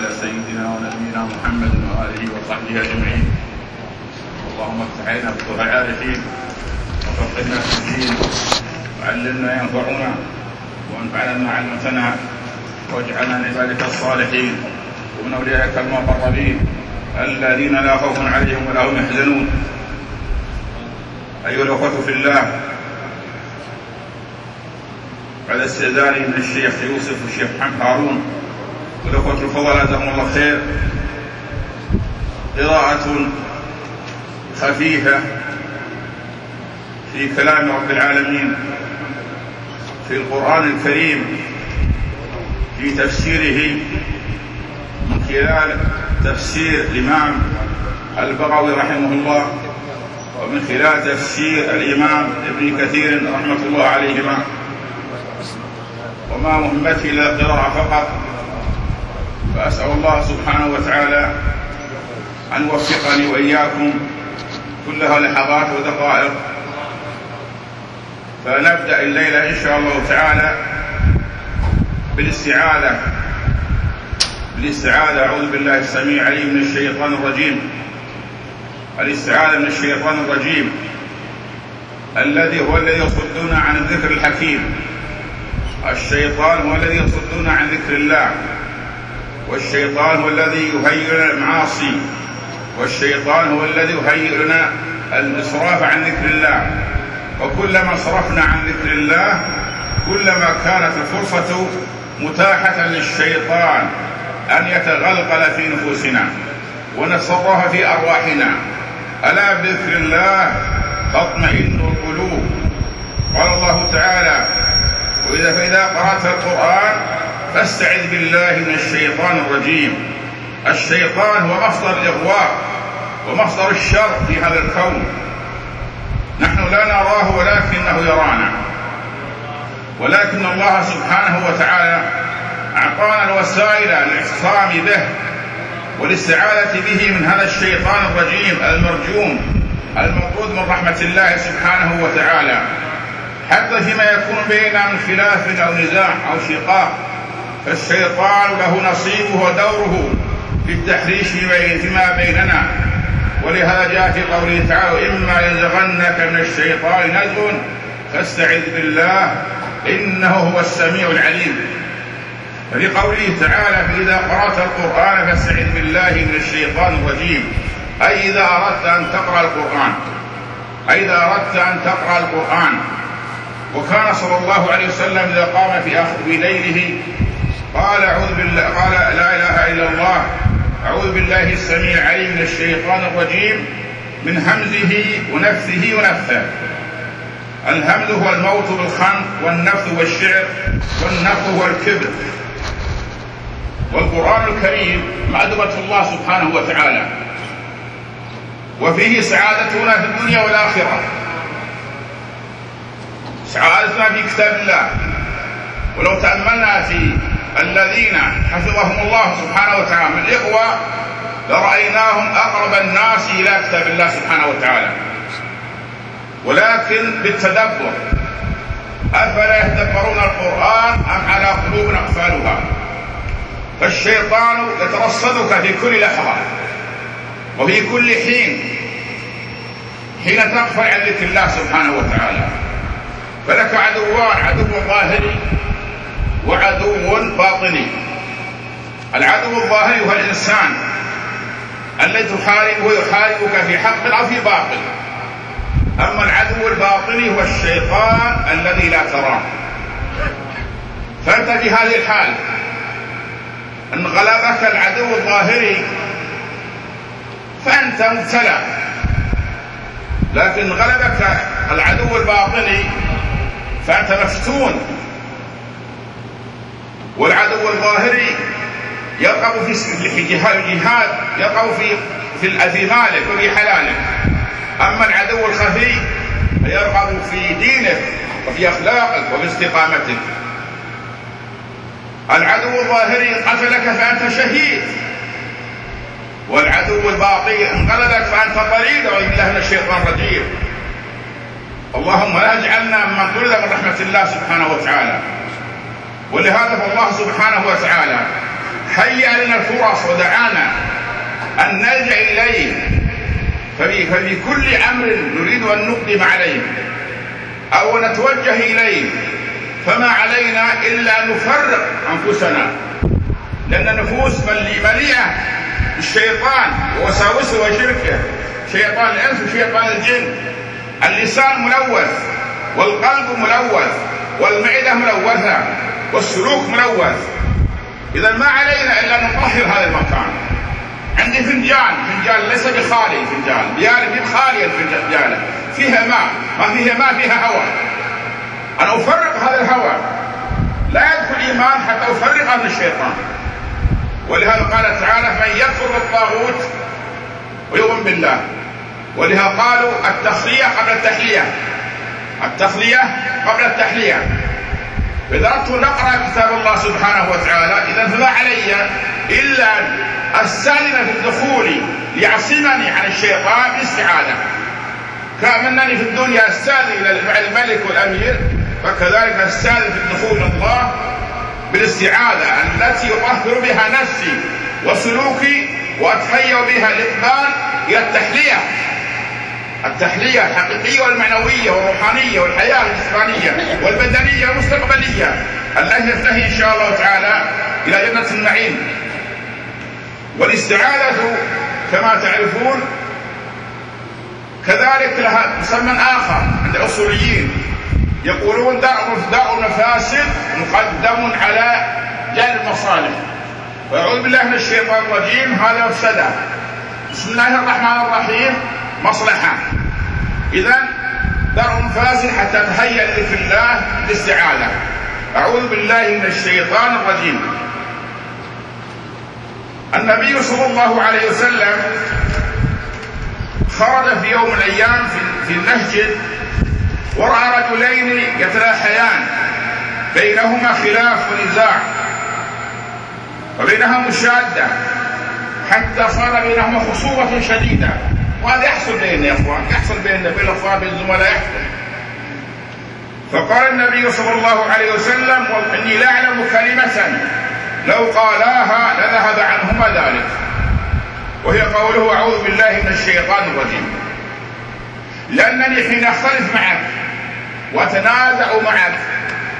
على سيدنا ونبينا محمد وآله وصحبه أجمعين. اللهم افتح علينا فتوح العارفين وفقهنا في الدين وعلمنا ينفعنا وانفعنا بما علمتنا واجعلنا من عبادك الصالحين. ومن أوليائك المقربين. الذين لا خوف عليهم ولا هم يحزنون. أيها الأخوة في الله بعد استئذاني من الشيخ يوسف والشيخ محمد هارون والاخوه الفضلاء جزاهم الله خير. قراءة خفيفة في كلام رب العالمين في القرآن الكريم في تفسيره من خلال تفسير الإمام البغوي رحمه الله ومن خلال تفسير الإمام ابن كثير رحمة الله عليهما. وما مهمتي إلا القراءة فقط. فأسأل الله سبحانه وتعالى أن يوفقني وإياكم كلها لحظات ودقائق فنبدأ الليلة إن شاء الله تعالى بالاستعاذة. بالاستعاذة أعوذ بالله السميع العليم من الشيطان الرجيم. الاستعاذة من الشيطان الرجيم. الذي هو الذي يصدون عن الذكر الحكيم. الشيطان هو الذي يصدون عن ذكر الله. والشيطان هو الذي يهيئ لنا المعاصي والشيطان هو الذي يهيئ لنا الإصراف عن ذكر الله. وكلما صرفنا عن ذكر الله كلما كانت الفرصة متاحة للشيطان أن يتغلغل في نفوسنا ونتصرف في أرواحنا. ألا بذكر الله تطمئن القلوب؟ قال الله تعالى وإذا فإذا قرأت القرآن فاستعذ بالله من الشيطان الرجيم. الشيطان هو مصدر الإغواء ومصدر الشر في هذا الكون. نحن لا نراه ولكنه يرانا. ولكن الله سبحانه وتعالى أعطانا الوسائل للاعتصام به والاستعاذة به من هذا الشيطان الرجيم المرجوم المطرود من رحمة الله سبحانه وتعالى. حتى فيما يكون بيننا من خلاف أو نزاع أو شقاق فالشيطان له نصيبه ودوره في التحريش فيما بيننا. ولهذا جاء في قوله تعالى إما ينزغنك من الشيطان نزغ فاستعذ بالله إنه هو السميع العليم. وفي قوله تعالى فإذا قرأت القرآن فاستعذ بالله من الشيطان الرجيم. أي إذا أردت أن تقرأ القرآن. أي إذا أردت أن تقرأ القرآن. وكان صلى الله عليه وسلم إذا قام في ليله قال أعوذ بالله قال لا إله إلا الله. أعوذ بالله السميع العليم من الشيطان الرجيم من همزه ونفثه ونفثه الهمز هو الموت بالخنق والنفث هو الشعر والنفث هو الكبر والقرآن الكريم معدبة الله سبحانه وتعالى. وفيه سعادتنا في الدنيا والآخرة. سعادتنا في كتاب الله. ولو تأملنا في الذين حفظهم الله سبحانه وتعالى. من الإخوة لرأيناهم أقرب الناس إلى كتاب الله سبحانه وتعالى. ولكن بالتدبر. أفلا يتدبرون القرآن أم على قلوب أقفالها؟ فالشيطان يترصدك في كل لحظة وفي كل حين حين تغفل عن ذكر الله سبحانه وتعالى. فلك عدوان عدو ظاهري وعدو باطني. العدو الظاهري هو الإنسان الذي تحاربه يحاربك في حق أو في باطل. أما العدو الباطني هو الشيطان الذي لا تراه. فأنت في هذه الحال أن غلبك العدو الظاهري فأنت مبتلى. لكن غلبك العدو الباطني فأنت مفتون. والعدو الظاهري يرغب في الجهاد يرغب في في في مالك وفي حلالك أما العدو الخفي فيرغب في دينك وفي اخلاقك وفي استقامتك العدو الظاهري ان قتلك فأنت شهيد. والعدو الباقي ان غلبك فأنت طريد أعوذ بالله من الشيطان الرجيم. اللهم لا اجعلنا ممن طرد من رحمة الله سبحانه وتعالى. ولهذا فالله سبحانه وتعالى هيأ لنا الفرص ودعانا أن نلجأ إليه. ففي, ففي كل أمر نريد أن نقدم عليه أو نتوجه إليه. فما علينا إلا أن نفرق أنفسنا. لأن النفوس مليئة بالشيطان ووساوسه وشركه. شيطان الإنس وشيطان الجن. اللسان ملوث والقلب ملوث والمعدة ملوثة. والسلوك ملوث إذا ما علينا إلا أن نطهر هذا المكان. عندي فنجان فنجان ليس بخالي فنجان. ديالي خالية الفنجان فيها ماء ما فيها ماء فيها هواء. أنا أفرق هذا الهواء. لا يدخل إيمان حتى أفرق من الشيطان. ولهذا قال تعالى من يكفر بالطاغوت ويؤمن بالله. ولهذا قالوا التخلية قبل التحلية. التخلية قبل التحلية. إذا أردت أقرأ كتاب الله سبحانه وتعالى إذا فما علي إلا أن أستأذن في الدخول ليعصمني عن الشيطان بالاستعاذة كأنني في الدنيا أستأذن مع الملك والأمير فكذلك أستأذن في الدخول الله بالاستعاذة التي أطهر بها نفسي وسلوكي وأتهيأ بها الإقبال إلى التحلية. التحلية الحقيقية والمعنوية والروحانية والحياة الجسمانية والبدنية والمستقبلية. التي تنتهي إن شاء الله تعالى إلى جنة النعيم. والاستعاذة كما تعرفون كذلك لها مسمى آخر عند الأصوليين. يقولون داء داء المفاسد مقدم على جلب المصالح. وأعوذ بالله من الشيطان الرجيم. هذا مفسدة بسم الله الرحمن الرحيم. مصلحة. إذا درء فاسد حتى تهيأ لذكر الله بالاستعاذة أعوذ بالله من الشيطان الرجيم. النبي صلى الله عليه وسلم خرج في يوم من الأيام في المسجد ورأى رجلين يتلاحيان. بينهما خلاف ونزاع وبينها مشادة حتى صار بينهما خصومة شديدة. وهذا يحصل بيننا يا أخوان يحصل بيننا بين الأخوان بين الزملاء يحصل. فقال النبي صلى الله عليه وسلم اني لا أعلم كلمة لو قالاها لذهب عنهما ذلك. وهي قوله أعوذ بالله من الشيطان الرجيم. لأنني حين أختلف معك وأتنازع معك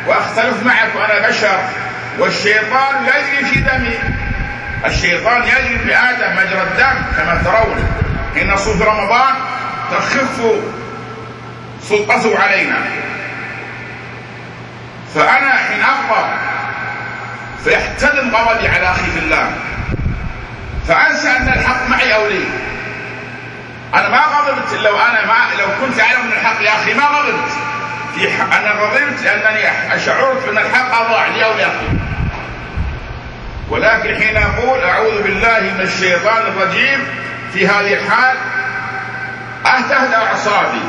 وأختلف معك وأنا بشر والشيطان يجري في دمي. الشيطان يجري في آدم مجرى الدم كما ترون. نصوم في رمضان تخف سلطته علينا. فأنا حين أغضب فيحتدم غضبي على أخي في الله. فأنسى أن الحق معي أو لي. أنا ما غضبت لو أنا ما لو كنت أعلم من الحق يا أخي ما غضبت. في حق أنا غضبت لأنني شعرت أن الحق أضاع لي أو لأخي ولكن حين أقول أعوذ بالله من الشيطان الرجيم. في هذه الحال أهتهد أعصابي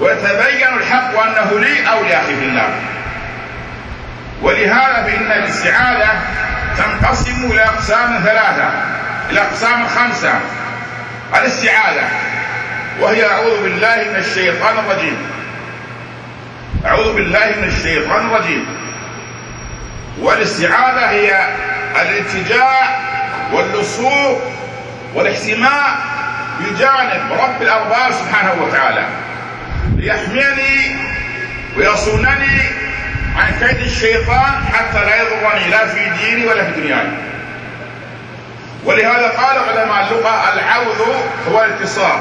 ويتبين الحق أنه لي أو لأخي في الله ولهذا فإن الاستعاذة تنقسم إلى أقسام ثلاثة إلى أقسام خمسة. الاستعاذة وهي أعوذ بالله من الشيطان الرجيم. أعوذ بالله من الشيطان الرجيم. والاستعاذة هي الالتجاء واللصوق والاحتماء بجانب رب الأرباب سبحانه وتعالى. ليحميني ويصونني عن كيد الشيطان حتى لا يضرني لا في ديني ولا في دنياي. ولهذا قال علماء اللغة العوذ هو الالتصاق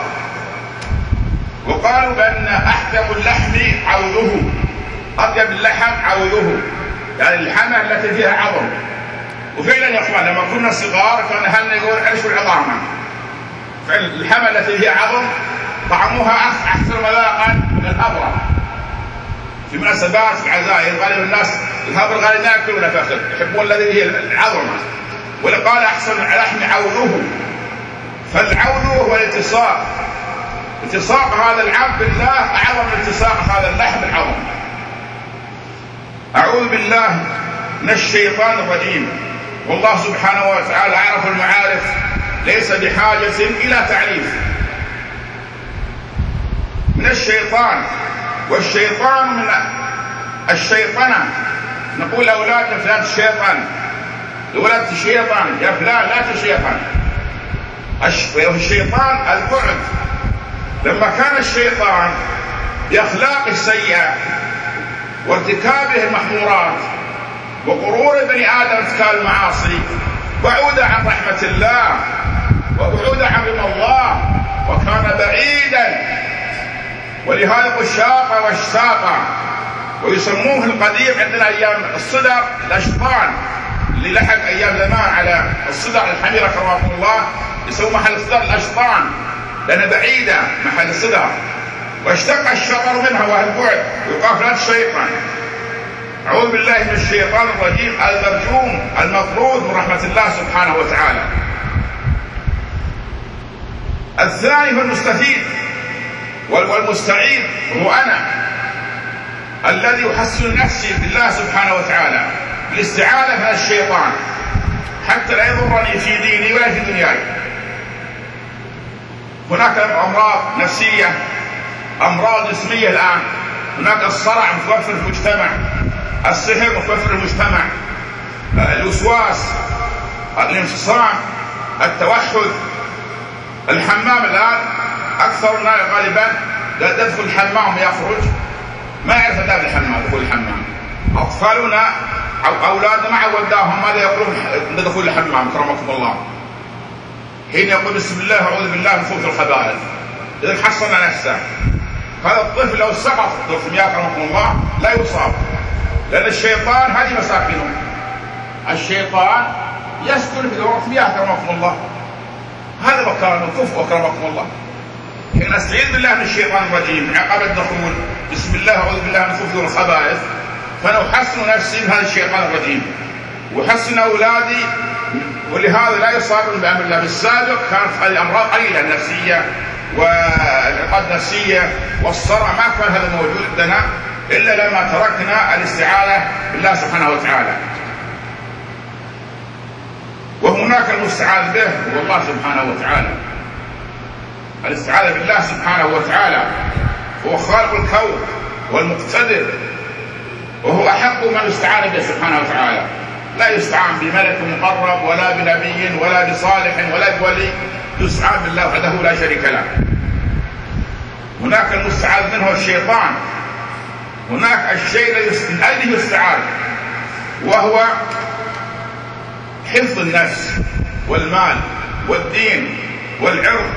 وقالوا بأن أحكم اللحم عوذه أطيب اللحم عوذه يعني اللحمة التي فيها عظم وفعلا يا أخوان لما كنا صغار كان أهلنا يقول عرشوا العظامة. فعلا التي فيها عظم طعمها أحسن مذاقا من الأبرة. في مناسبات في العزائر غالبا الناس الهبر غالبا ما يأكلون فخذ يحبون الذي هي العظمة. ولقال أحسن لحم عوذه فالعوذ هو الالتصاق التصاق هذا العبد بالله أعظم من التصاق هذا اللحم العظم. أعوذ بالله من الشيطان الرجيم. والله سبحانه وتعالى عرف المعارف. ليس بحاجة إلى تعريف من الشيطان والشيطان من الشيطنة. نقول أولادنا فلان الشيطان ولد شيطان يا فلان لا تشيطان. الشيطان البعد. لما كان الشيطان بأخلاقه السيئة وارتكابه المحمورات وغرور بني آدم ارتكاب المعاصي بعود عن رحمة الله وبعود عن رضا الله وكان بعيدا. ولهذا يقول شاق واشتاق ويسموه القديم عندنا أيام الصدر الاشطان اللي لحق أيام زمان على الصدر الحميره كرمكم الله يسموه محل الصدر الاشطان لانها بعيدة محل الصدر. واشتق الشطر منها وهي البعد ويقال الشيطان أعوذ بالله من الشيطان الرجيم. المرجوم المطرود من رحمة الله سبحانه وتعالى. الثاني هو المستفيد والمستعيد هو أنا الذي أحسن نفسي بالله سبحانه وتعالى بالاستعاذة من الشيطان حتى لا يضرني في ديني ولا في دنياي. هناك أمراض نفسية أمراض جسمية الآن. هناك الصرع متوفر في المجتمع. السحر في المجتمع. الوسواس الانفصام التوحد. الحمام الآن أكثر الناس غالبا يدخل الحمام ويخرج ما يعرف آداب الحمام دخول الحمام. أطفالنا أو أولادنا ما عودناهم ماذا يقولون؟ دخول الحمام كرمكم الله. حين يقول بسم الله أعوذ بالله من خوف الخبائث. إذا حصن نفسه هذا الطفل لو سقط في المياه كرمكم الله لا يصاب. لأن الشيطان هذه مساكنه الشيطان يسكن في دورة مياه كرمكم الله. هذا مكان الكفر أكرمكم الله. حين استعيذ بالله من الشيطان الرجيم عقب الدخول بسم الله أعوذ بالله من الخبث والخبائث فانا احسن نفسي من هذا الشيطان الرجيم. واحسن أولادي ولهذا لا يصابون بأمر الله. بالسابق كانت هذه الأمراض قليلة النفسية والعقد النفسية والصرع ما كان هذا موجود عندنا إلا لما تركنا الاستعاذة بالله سبحانه وتعالى. وهناك المستعاذ به هو الله سبحانه وتعالى. الاستعاذة بالله سبحانه وتعالى هو خالق الكون والمقتدر وهو أحق من يستعان به سبحانه وتعالى لا يستعان بملك مقرب ولا بنبي ولا بصالح ولا بولي يستعان بالله وحده لا شريك له هناك المستعاذ منه الشيطان هناك الشيء أجله يستعاذ وهو حفظ النفس والمال والدين والعرض.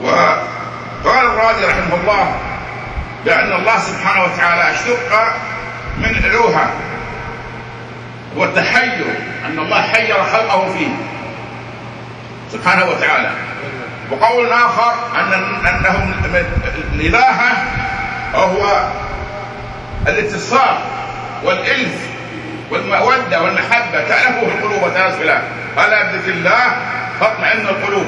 وقال الرازي رحمه الله بأن الله سبحانه وتعالى اشتق من الوهة والتحير أن الله حير خلقه فيه. سبحانه وتعالى. وقول آخر أن أنه الإلهة هو الاتصال والإلف والمودة والمحبة. تألفه القلوب وتناسلها ألا بذكر الله تطمئن القلوب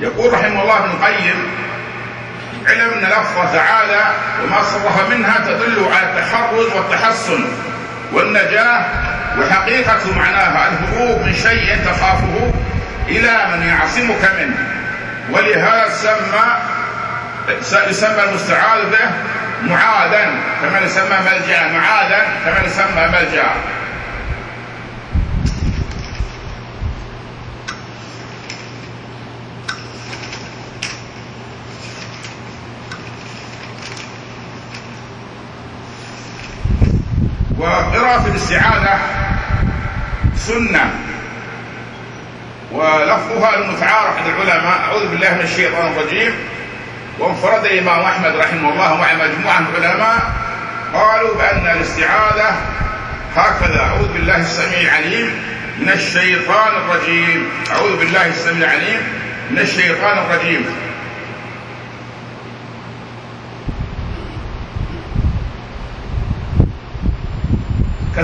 يقول رحمه الله ابن القيم علم أن لفظه تعالى وما صرف منها تدل على التحرز والتحصن والنجاة وحقيقه معناها الهروب من شيء تخافه إلى من يعصمك منه. ولهذا سمى يسمى المستعاذ به معاذا كما يسمى ملجأ معاذا كما يسمى ملجأ. وقراءة الاستعاذة سنة ولفظها المتعارف عند العلماء. أعوذ بالله من الشيطان الرجيم. وانفرد الإمام أحمد رحمه الله مع مجموعة من العلماء. قالوا بأن الاستعاذة هكذا. أعوذ بالله السميع العليم من الشيطان الرجيم. أعوذ بالله السميع العليم من الشيطان الرجيم.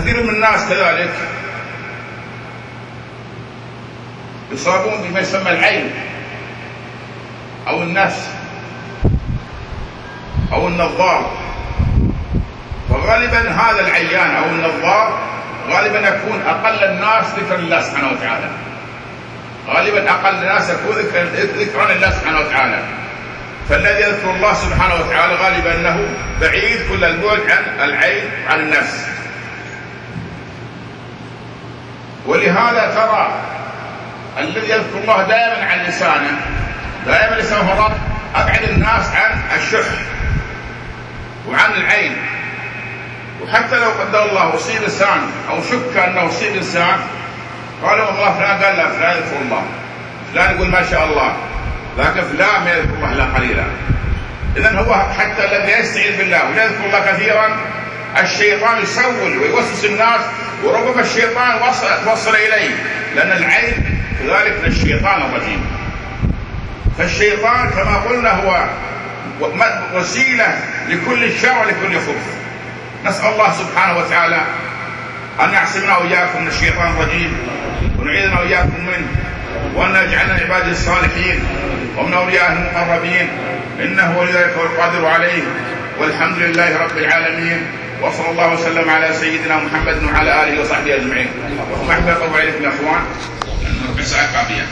كثير من الناس كذلك يصابون بما يسمى العين أو النفس أو النظار. وغالبا هذا العيان أو النظار غالبا يكون أقل الناس ذكرا لله سبحانه وتعالى. غالبا أقل الناس يكون ذكرا لله سبحانه وتعالى. فالذي يذكر الله سبحانه وتعالى غالبا أنه بعيد كل البعد عن العين وعن النفس. ولهذا ترى الذي يذكر الله دائما عن لسانه دائما لسانه مرات أبعد الناس عن الشح وعن العين. وحتى لو قدر الله أصيب إنسان أو شك أنه أصيب إنسان قال والله فلان قال لا فلان يذكر الله. فلان يقول ما شاء الله. لكن فلان ما يذكر الله إلا قليلا. إذا هو حتى الذي يستعيذ بالله ولا يذكر الله كثيرا الشيطان يسول ويوسوس الناس وربما الشيطان وصل, وصل إليه لأن العين كذلك من الشيطان الرجيم. فالشيطان كما قلنا هو وسيلة لكل شر ولكل خبث نسأل الله سبحانه وتعالى أن يعصمنا وإياكم من الشيطان الرجيم ونعيذنا وإياكم منه وأن يجعلنا عباده الصالحين ومن أوليائه المقربين. إنه ولي ذلك والقادر عليه والحمد لله رب العالمين. وصلى الله وسلم على سيدنا محمد وعلى آله وصحبه أجمعين. وما أحب عليكم يا أخوان. أن ربع ساعة قاضية